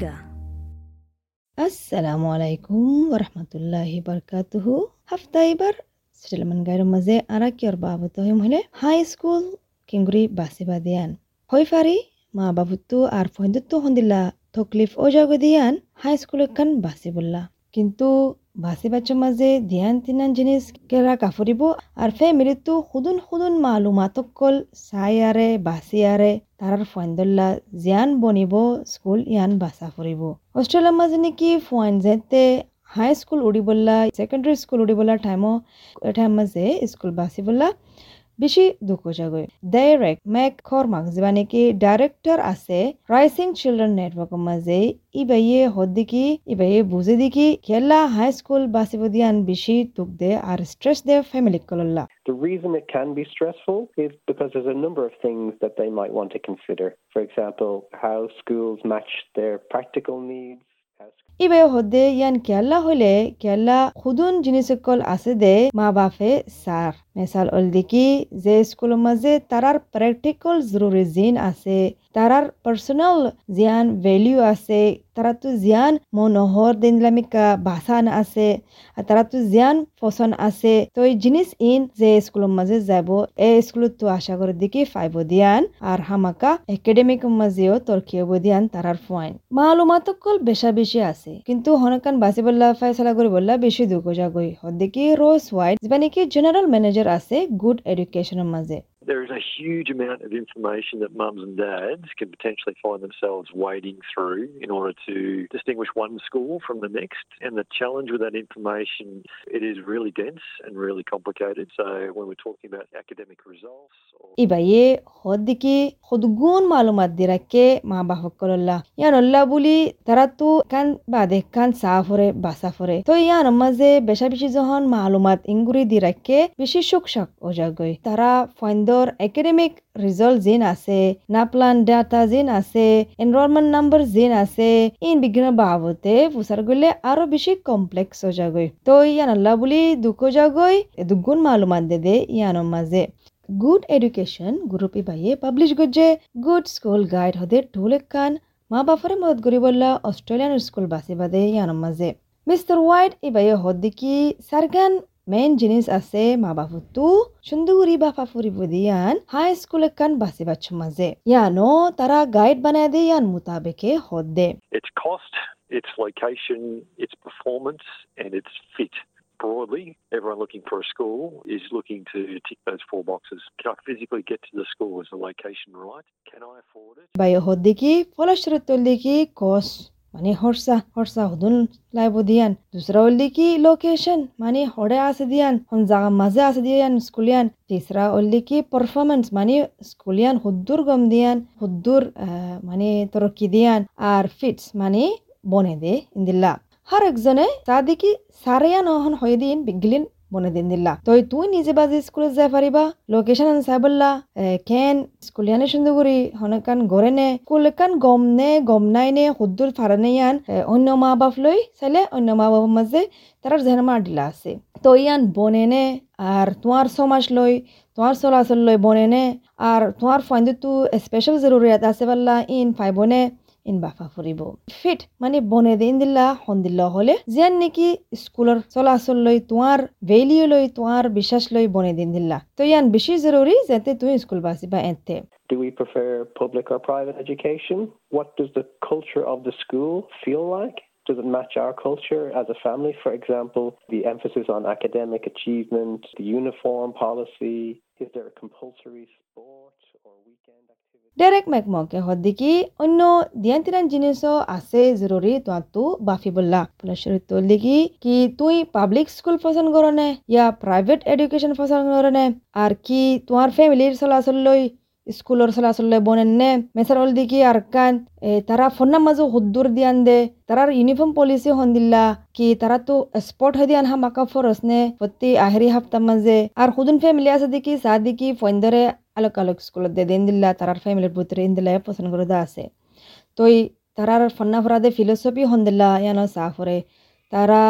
Rohingya. আসসালামু আলাইকুম ওরহমতুল্লাহি বরকাতুহু হাফতা এবার সেটেলমেন্ট গাইর মাঝে আরা কিয়র বাবত হইম হলে হাই স্কুল কিংগুরি বাসিবা দিয়ান হই ফারি মা বাবুত্তু আর ফহিন্দুত্তু হন্দিল্লা তকলিফ ও জগ দিয়ান হাই স্কুল এখান বাসি বললা কিন্তু বাসি বাচ্চা মাঝে ধ্যান তিনান জিনিস কেরা কাফরিব, আর ফ্যামিলিতো হুদুন হুদুন মালুমাতকল সাইয়ারে আরে তারার ফয়েন্দল্লা জিয়ান বনিব, স্কুল ইয়ান বাসা ফুরিব। অস্ট্রেলিয়ার মাঝে নাকি ফয়েন যেতে হাই স্কুল উড়িবল্লা, সেকেন্ডারি স্কুল উড়িবল্লা টাইমও টাইম মাঝে স্কুল বাসি বললা বেশি দুঃখ জাগৈ ডাইরেক্ট মেক খরমাক যিবা নেকি ডাইরেক্টর আছে রাইসিং চিলড্রেন নেটওয়ার্কের মাঝে ইবাইয়ে হদ দিকি ইবাইয়ে বুঝে দিকি খেলা হাই স্কুল বাসিব দিয়ান বেশি তুক দে আর স্ট্রেস দে ফ্যামিলি কলল্লা The reason it can be stressful is because there's a number of things that they might want to consider. For example, how schools match their practical needs. ইবে হদে ইয়ান কেলা হলে কেলা খুদুন জিনিসকল আছে দে মা বাপে সার মেসাল অল দেখি যে স্কুলের মাঝে তারার প্র্যাকটিক্যাল জরুরি জিন আছে তারার পার্সোনাল জিয়ান ভ্যালিউ আছে তারা তো জিয়ান মনোহর দিনলামিকা বাসান আছে তারা তো জিয়ান পছন্দ আছে তো এই জিনিস ইন যে স্কুলের মাঝে যাব এই স্কুলত তো আশা করে দেখি ফাইব দিয়ান আর হামাকা একাডেমিক মাঝেও তর্কিয়ব দিয়ান তারার পয়েন্ট মালুমাতকল বেশা বেশি আছে কিন্তু হনকান বাসি বললা ফাইসলা করে বললা বেশি দুঃখ জাগই হদ্দিকি রোজ হোয়াইট যিবা নাকি জেনারেল ম্যানেজার আছে গুড এডুকেশ্যনৰ মাজে। there is a huge amount of information that mums and dads can potentially find themselves wading through in order to distinguish one school from the next. And the challenge with that information, it is really dense and really complicated. So when we're talking about academic results, ای بایی خود دیگه خودگون معلومات دیره که ما بحفکل الله یعنی الله بولی ترا تو کن بعده کن سافره بسافره تو یعنی مزه بشه بیشی زهان معلومات اینگوری دیره که بیشی شکشک اوجا گوی ترا فایندو ফাইন্দর academic result জিন আছে নাপ্লান data জিন আছে enrolment number জিন আছে in বিঘ্ন বাবতে ফুসার গলে আরও বেশি কমপ্লেক্স হয়ে যাগই তো ইয়ান আল্লাহ বুলি দুঃখ যাগই দুগুণ মালুমাত দে দে ইয়ানোর মাঝে গুড এডুকেশন গ্রুপে বাইয়ে পাবলিশ গজে গুড স্কুল গাইড হদে ঢোলেক কান মা বাফারে মদত করিবল্লা অস্ট্রেলিয়ান স্কুল বাসি বাদে ইয়ানোর মাঝে মিস্টার হোয়াইট ইবাইয়ে হদ্দিকি সারগান মেইন জিনিস আছে মা বাপুতু সুন্দুগুরি বাপা ফুরিব দিয়ান হাই স্কুল কান বাসি বাচ্চু মাঝে ইয়ানো তারা গাইড বানায় দে ইয়ান মুতাবেকে হদ দে its cost, its location, its performance, and its fit. Broadly, everyone looking for a school is looking to tick those four boxes. Can I physically get to the school? Is the location right? Can I afford it? বাই হদ্দিকি ফলশ্রুতল দিকি কস মানে হরসা হরসা হুদুন লাইব দিয়ান দুসরা হল দিকি location মানে হরে আছে দিয়ান হন জাগা মাঝে আছে দিয়ান স্কুলিয়ান তিসরা হল দিকি পারফরমেন্স মানে স্কুলিয়ান হুদ্দুর গম দিয়ান হুদ্দুর মানে তরক্কি দিয়ান আর ফিটস মানে বনে দে ইন্দিল্লা হর একজনে সাদিকি সারিয়া নহন হয়ে দিন বিগলিন বনে দিল্লা। তো তুই নিজে বাজে স্কুলে যাই পারিবা? লোকেশন চাইবল্লা কেন? স্কুলিয়ানে সুন্দর করি হনকান গড়ে নে। স্কুলকান গম নে, গম নাই নে হুদ্দুর ফারানে ইয়ান অন্য মা বাপ লই চাইলে অন্য মা বাবার মাঝে তার জেন মার দিলা আছে। তো ইয়ান বনে নে, আর তোমার সমাজ লই, তোমার চলাচল লই বনে নে, আর তোমার ফাইন্দু স্পেশাল জরুরিয়াত আছে পাল্লা ইন ফাইবনে ইন বাফা ফুরিব ফিট মানে বনে দিন দিল্লা হন দিল্লা হলে যেন নেকি স্কুলের চলাচল লই তোমার ভেলিও লই তোমার বিশ্বাস লই বনে দিন দিল্লা তো ইয়ান বেশি জরুরি যাতে তুমি স্কুল বাসিবা এতে Do we prefer public or private education? What does the culture of the school feel like? Does it match our culture as a family? For example, the emphasis on academic achievement, the uniform policy. Is there a compulsory sport Direct মেকমকে হদ্দিকি অন্য দিয়ান তিরান জিনিসও আছে জরুরি তোমাতো বাফি বললা ফলস্বরূপ তোর কি তুই পাবলিক স্কুল পছন্দ করো নে ইয়া প্রাইভেট এডুকেশন পছন্দ করো নে আর কি তোমার ফ্যামিলির চলাচল লই স্কুলের চলাচল লই বনেন মেসারল দিকি আর কান এ, তারা ফোনার মাঝে হুদ্দুর দিয়ান দে তারার ইউনিফর্ম পলিসি হন দিল্লা কি তারা তো স্পট হয়ে দিয়ান আকা ফরস নে প্রতি আহেরি হাফতার মাঝে আর হুদুন ফ্যামিলি আছে দেখি সা দেখি ফন্দরে আলোক আলোক স্কুলত দে দিন দিল্লা তারার ফ্যামিলির ভিতরে ইন দিল্লা পছন্দ করে দা আছে। তো তারার ফন্না ফিলোসফি হন দিল্লা ইয়ানো সাফরে তারা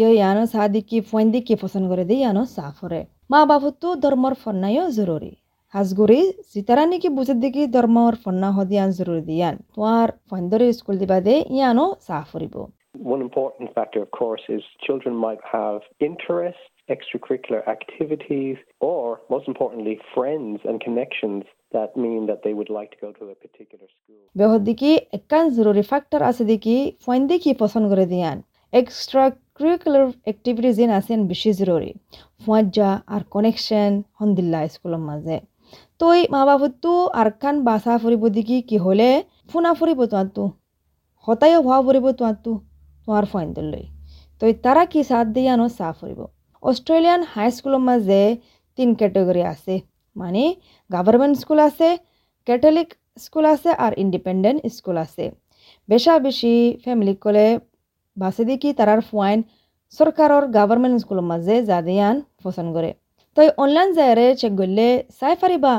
ইয় ইয়ানো সা দিকি ফোন দিকি পছন্দ করে দে ইয়ানো সাফরে মা বাবু তো ধর্মর ফন্নাইও জরুরি হাজগুৰি জিতাৰা নেকি বুজি দিকি ধৰ্মৰ ফন্না সদিয়ান জৰুৰী দিয়ান তোমাৰ ফন্দৰে স্কুল দিবা দে ইয়ানো ফুৰিব। One important factor, of course, is children might have interests, extracurricular activities, or most importantly, friends and connections that mean that they would like to go to a particular school. বেহত দিকি একান জৰুৰী factor আছে দিকি fine দিকি পচন্দ করে দিয়ান। Extra curricular activities ইন আছেন বেশি জরুরি। ফুয়াজ্জা আর কানেকশন হন্দিল্লা স্কুলের মাঝে। তই মা বাবুতো আর কান বাসা ফুরিব দিকি কি হলে? ফুনা ফুরিব তোমার হতাইও হওয়া ফুরিব তোমার তোমার ফাইন দিল্লই তই তারা কি সাথ দিয়ানো চা ফুরিব। অস্ট্রেলিয়ান হাই স্কুলের মাঝে তিন ক্যাটেগরি আছে। মানে গভর্নমেন্ট স্কুল আছে ক্যাথলিক স্কুল আছে আর ইন্ডিপেন্ডেন্ট স্কুল আছে। বেশা বেশি ফ্যামিলি কলে বাসে দেখি তারার ফুয়াইন সরকারের গভর্নমেন্ট স্কুলের মাঝে যা দিয়ান পছন্দ করে। তই অনলাইন যায়রে চেক করলে চাই পারিবা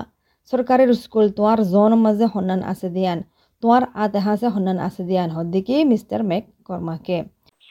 সরকারের স্কুল তোমার জনের মাঝে সন্ধান আছে দিয়ান, তোমার আতেহাসে সন্ধান আছে দিয়ান, হদ্দিকি মিস্টার মেক কর্মাকে।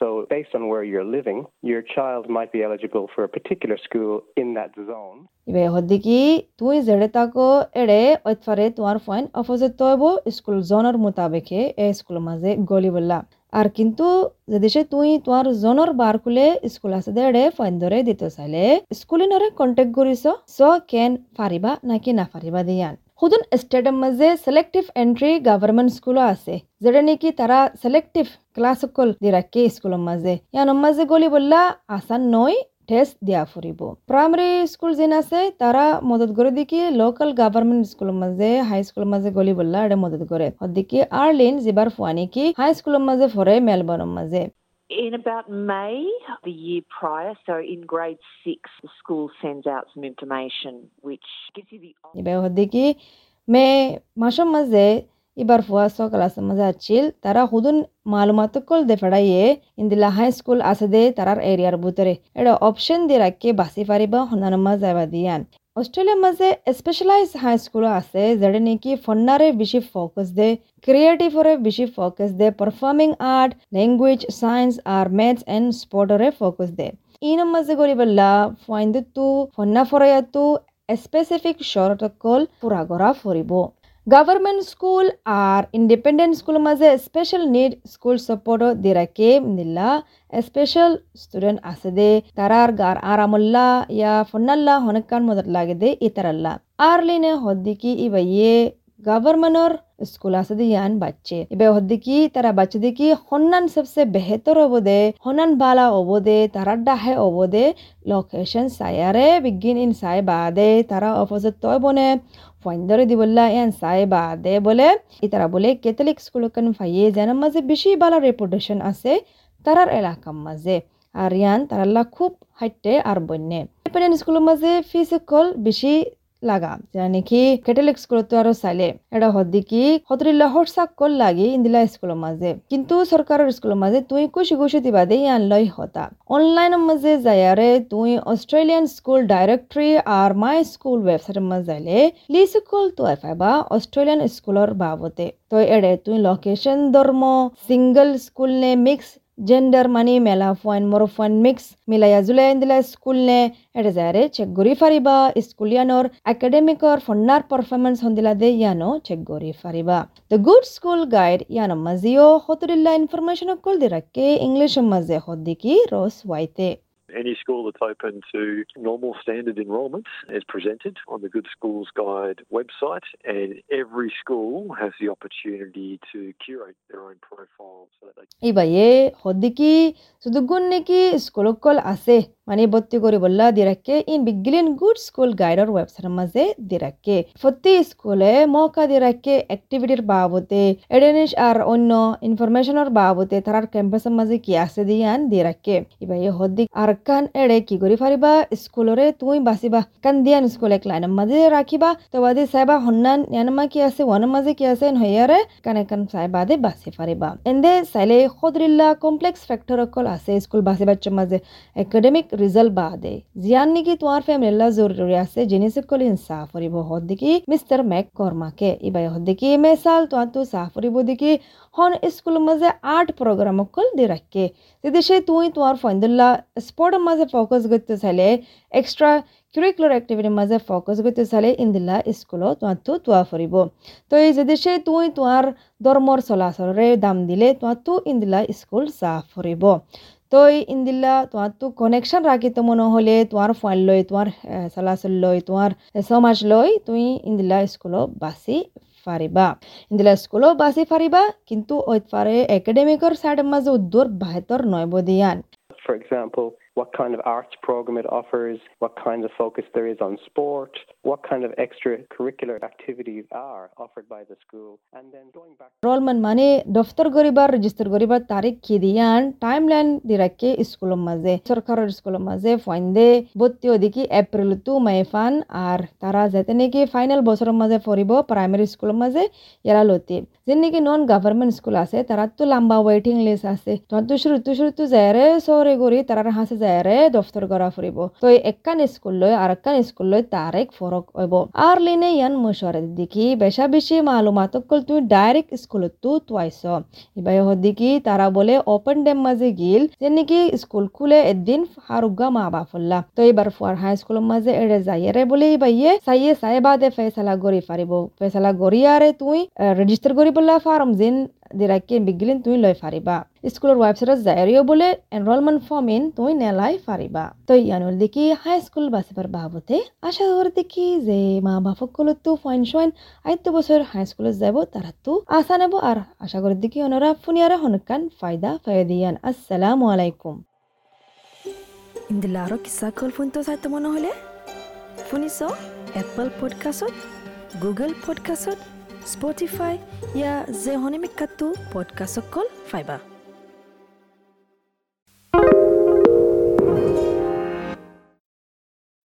So, based on where you're living, your child might be eligible for a particular school in that zone. ইবে হদ্দিকি তুই জেড়ে তাকো এড়ে ঐতফারে তোমার ফাইন অপোজিট তৈব স্কুল জনের মোতাবেকে এ স্কুলের মাঝে গলি বললা আর কিন্তু যদি সে তুই তোমার জনের বার খুলে স্কুল আছে দেড়ে ফাইন ধরে দিতে চাইলে স্কুলিনরে কন্টেক্ট করিস স কেন ফারিবা নাকি না ফারিবা দিয়ান সুদন ষ্টেটের মাঝে সিলেক্টিভ এন্ট্রি গভর্নমেন্ট স্কুলও আছে যেটা নাকি তারা সিলেক্টিভ ক্লাস সকল দি রাখে স্কুলের মাঝে ইয়ানোর মাঝে গলি বললা আসান নয় টেস্ট দিয়া ফুরিব প্রাইমারি স্কুল যেন আছে তারা মদত করে দিকে লোকাল গভর্নমেন্ট স্কুলের মাঝে হাই স্কুলের মাঝে গলি বললা এটা মদত করে ওদিকে আর্লিন যেবার ফুয়ানি কি হাই স্কুলের মাঝে ফরে মেলবোর্নের মাঝে In about May the year prior, so in grade six, the school sends out some information which gives you the এবার ওদিকে মে মাসের মাঝে এবার ফুয়া স ক্লাসের মাঝে আছিল তারা হুদুন মালুমাত কল দে ফেড়াইয়ে ইন্দিলা হাই স্কুল আছে দে তারার এরিয়ার ভিতরে এটা অপশন দিয়ে রাখে বাসি পারিবা হনানোর মাঝে যাবা দিয়ান অস্ট্রেলিয়ার মাঝে স্পেশালাইজ হাই স্কুল আছে যেটা নেকি ফন্নারে বেশি ফোকাস দে ক্রিয়েটিভরে বেশি ফোকাস দে পারফর্মিং আর্ট ল্যাঙ্গুয়েজ সায়েন্স আর ম্যাথস এন্ড স্পোর্টরে ফোকাস দে ইনৰ মাঝে গরিবল্লা ফাইন্দু ফন্না ফরাইয়াতো স্পেসিফিক শরতকল পুরা করা ফুরিব গভর্নমেন্ট স্কুল আর ইন্ডিপেন্ডেন্ট স্কুলের মাঝে স্পেশাল নিড স্কুল সাপোর্টও দিরাকে নিলা স্পেশাল স্টুডেন্ট আছে দে তারার গার আরামুল্লা ইয়া ফন্নাল্লা হনকান মদত লাগে দে ইতারাল্লা আর গভর্নমেন্টর স্কুল আছে দে ইয়ান বাচ্চে। এবার হদ্দিকি তারা বাচ্চে দেখি হন্নান সবসে বেহতর হব দে হন্নান বালা হব দে তারার ডাহে হব দে লোকেশন সায়ারে বিগিন ইন সাই বাদে তারা অপোজিট তয় বনে, ফাইন্দরে দিবল্লা ইয়ান সাই বাদে বলে ইতারা বলে ক্যাথলিক স্কুল কান ফাইয়ে জানার মাঝে বেশি ভালো রেপুটেশন আছে তারার এলাকার মাঝে। আর ইয়ান তারাল্লা খুব হাইটে আর বন্যে। স্কুলের মাঝে ফিস কল বেশি লাগা। যেটা নাকি ক্যাথলিক স্কুলত আরও চাইলে এটা হদ্দিকি হতরিল্লা হটসাক কল লাগি ইন্দিলা স্কুলের মাঝে কিন্তু সরকারের স্কুলের মাঝে তুই কুশি কুশি দিবা দে ইয়ান লই হতা। অনলাইনের মাঝে যায়ারে তুই অস্ট্রেলিয়ান স্কুল ডাইরেক্টরি আর মাই স্কুল ওয়েবসাইটের মাঝে যাইলে লি স্কুল তো পাইবা অস্ট্রেলিয়ান স্কুলের বাবতে। তো এড়ে তুই লোকেশন ধর্ম সিঙ্গল স্কুল নে মিক্স জেন্ডার মানে মেলা ফুয়াইন মরো ফুয়াইন মিক্স মিলাইয়া জুলাই দিলা স্কুল নে এটা যারে চেক গরি ফারিবা স্কুলিয়ানোর একাডেমিকর ফন্নার পারফরমেন্স হন্দিলা দে ইয়ানো চেক গরি ফারিবা দ্য গুড স্কুল গাইড ইয়ানো মাজিও হতরিল্লা information any school that's open to normal standard enrolment is presented on the Good Schools Guide website, and every school has the opportunity to curate their own profile. So that they... নেকি স্কুলকল আছে। মানে ভর্তি করি বললা দিরাকে। ইন বিগিলিন good school গাইডর ওয়েবসাইটের মাঝে দিরাকে। প্রতি স্কুলে মৌকা দিরাকে অ্যাক্টিভিটির বাবতে, এডেনিশ আর অন্য ইনফরমেশনের বাবতে তারার ক্যাম্পাসের মাঝে কি আছে দিয়ান দিরাকে। ইবাইয়ে হদ্দিক আর কান এড়ে কি করি পারিবা স্কুলরে তুই বাঁচিবা কান দিয়ান স্কুল এক লাইনের মাঝে রাখিবা। তো বাদে চাইবা হন্নান ইয়ানমা কি আছে ওয়ানের মাঝে কি আছে হইয়ারে কানে কান চাই বাদে বাঁচি পারিবা এন্দে চাইলে সদরিল্লা কমপ্লেক্স ফেক্টর অকল আছে স্কুল বাসে বাচ্চার মাঝে একাডেমিক রিজাল্ট বাদে জিয়ান নাকি তোমার ফ্যামিলিলা জরুরি আছে জিনিস অকল ইনসাফ করিব হদ্দিকি মিস্টার মেক কর্মাকে ইবাই হদ্দিকি মেসাল তোমার তো সাফ করিব দেখি হন স্কুল মাঝে আর্ট প্রোগ্রাম কল দি রাখে যদি সে তুই তোমার ফন্দুল্লা স্পোর্টের মাঝে ফোকাস করতে চাইলে এক্সট্রা কাৰিকুলাৰ এক্টিভিটিৰ মাজে ফ'কাছ কৰিতে চালে ইন্দিলা স্কুলত তোমাৰটো তোৱা ফুৰিব তো এই যদি সে তুই তোমাৰ ধৰ্মৰ চলাচলৰে দাম দিলে তোমাৰটো ইন্দিলা স্কুল চা ফুৰিব। তই ইন্দিলা তোমাৰটো কানেকশ্যন ৰাখিতো নহ'লে তোমাৰ ফাইল লৈ তোমাৰ চলাচল লৈ তোমাৰ সমাজ লৈ তুমি ইন্দিলা স্কুলত বাচি পাৰিবা ইন্দিলা স্কুলো বাচি পাৰিবা কিন্তু ঐতফাৰে একাডেমিকৰ চাইডৰ মাজে উদ্যোৰ বাহেতৰ নয় বদিয়ান For example, what kind of arts program it offers, what kind of focus there is on sport, what kind of extracurricular activities are offered by the school, and then going back. Enrollment মানে দফতর গরিবার register গরিবার তারিখ কি দিয়ান time line দি রাখে স্কুলের মাঝে সরকারের স্কুলের মাঝে ফাইন্দে ভর্তি ওদিকে এপ্রিল টু মে ফান আর তারা যাতে নাকি ফাইনাল বছরের মাঝে পড়িব প্রাইমারি স্কুলের মাঝে এরা লতি যে নাকি নন গভর্নমেন্ট স্কুল আছে তারা তো লম্বা ওয়েটিং লিস্ট আছে তো তো তো যায় রে দফতর করা ফুরিব তো একখান স্কুল লই আর একখান স্কুল লই তার এক ফরক হইব আর লিনে ইয়ান মশওয়ারে দিকি বেশা বেশি মালুমাত কল তুই ডাইরেক্ট স্কুলত তো তুয়াইছ ইবাই হদিকি তারা বলে ওপেন ডেম মাঝে গিল যে নাকি স্কুল খুলে এদিন হারুগা মা বাফল্লা তো এবার ফুয়ার হাই স্কুলের মাঝে এড়ে যাইয়ারে বলে ইবাইয়ে চাইয়ে চাই বাদে ফেসলা গড়ি ফারিব ফেসলা গড়িয়ারে তুই রেজিস্টার করি বললা ফার্ম জিন দিরাকে বিগিলিন তুই লই ফারিবা। স্কুলের ওয়েবসাইটত যাইরিও বলে এনরোলমেন্ট ফর্ম ইন, তুই নেলাই ফারিবা তো ইয়ানুল দেখি হাই স্কুল বাসিবার বাবতে আশা করি দেখি যে মা বাপকলত তো ফাইন সোয়াইন আইতো বছর হাই স্কুলত যাব তারা আশা নেব আর আশা করি দেখি অনরা ফুনিয়ারে হনকান ফায়দা ফায়দিয়ান আসসালামু আলাইকুম। ইন্দিলা আৰু কিছা কল চাই তো মনে হ'লে? শুনিছ? এপল পডকাষ্টত, গুগল পডকাষ্টত স্পটিফাই ইয়া যে হনিমিকাটো পডকাষ্টত কল ফাইবা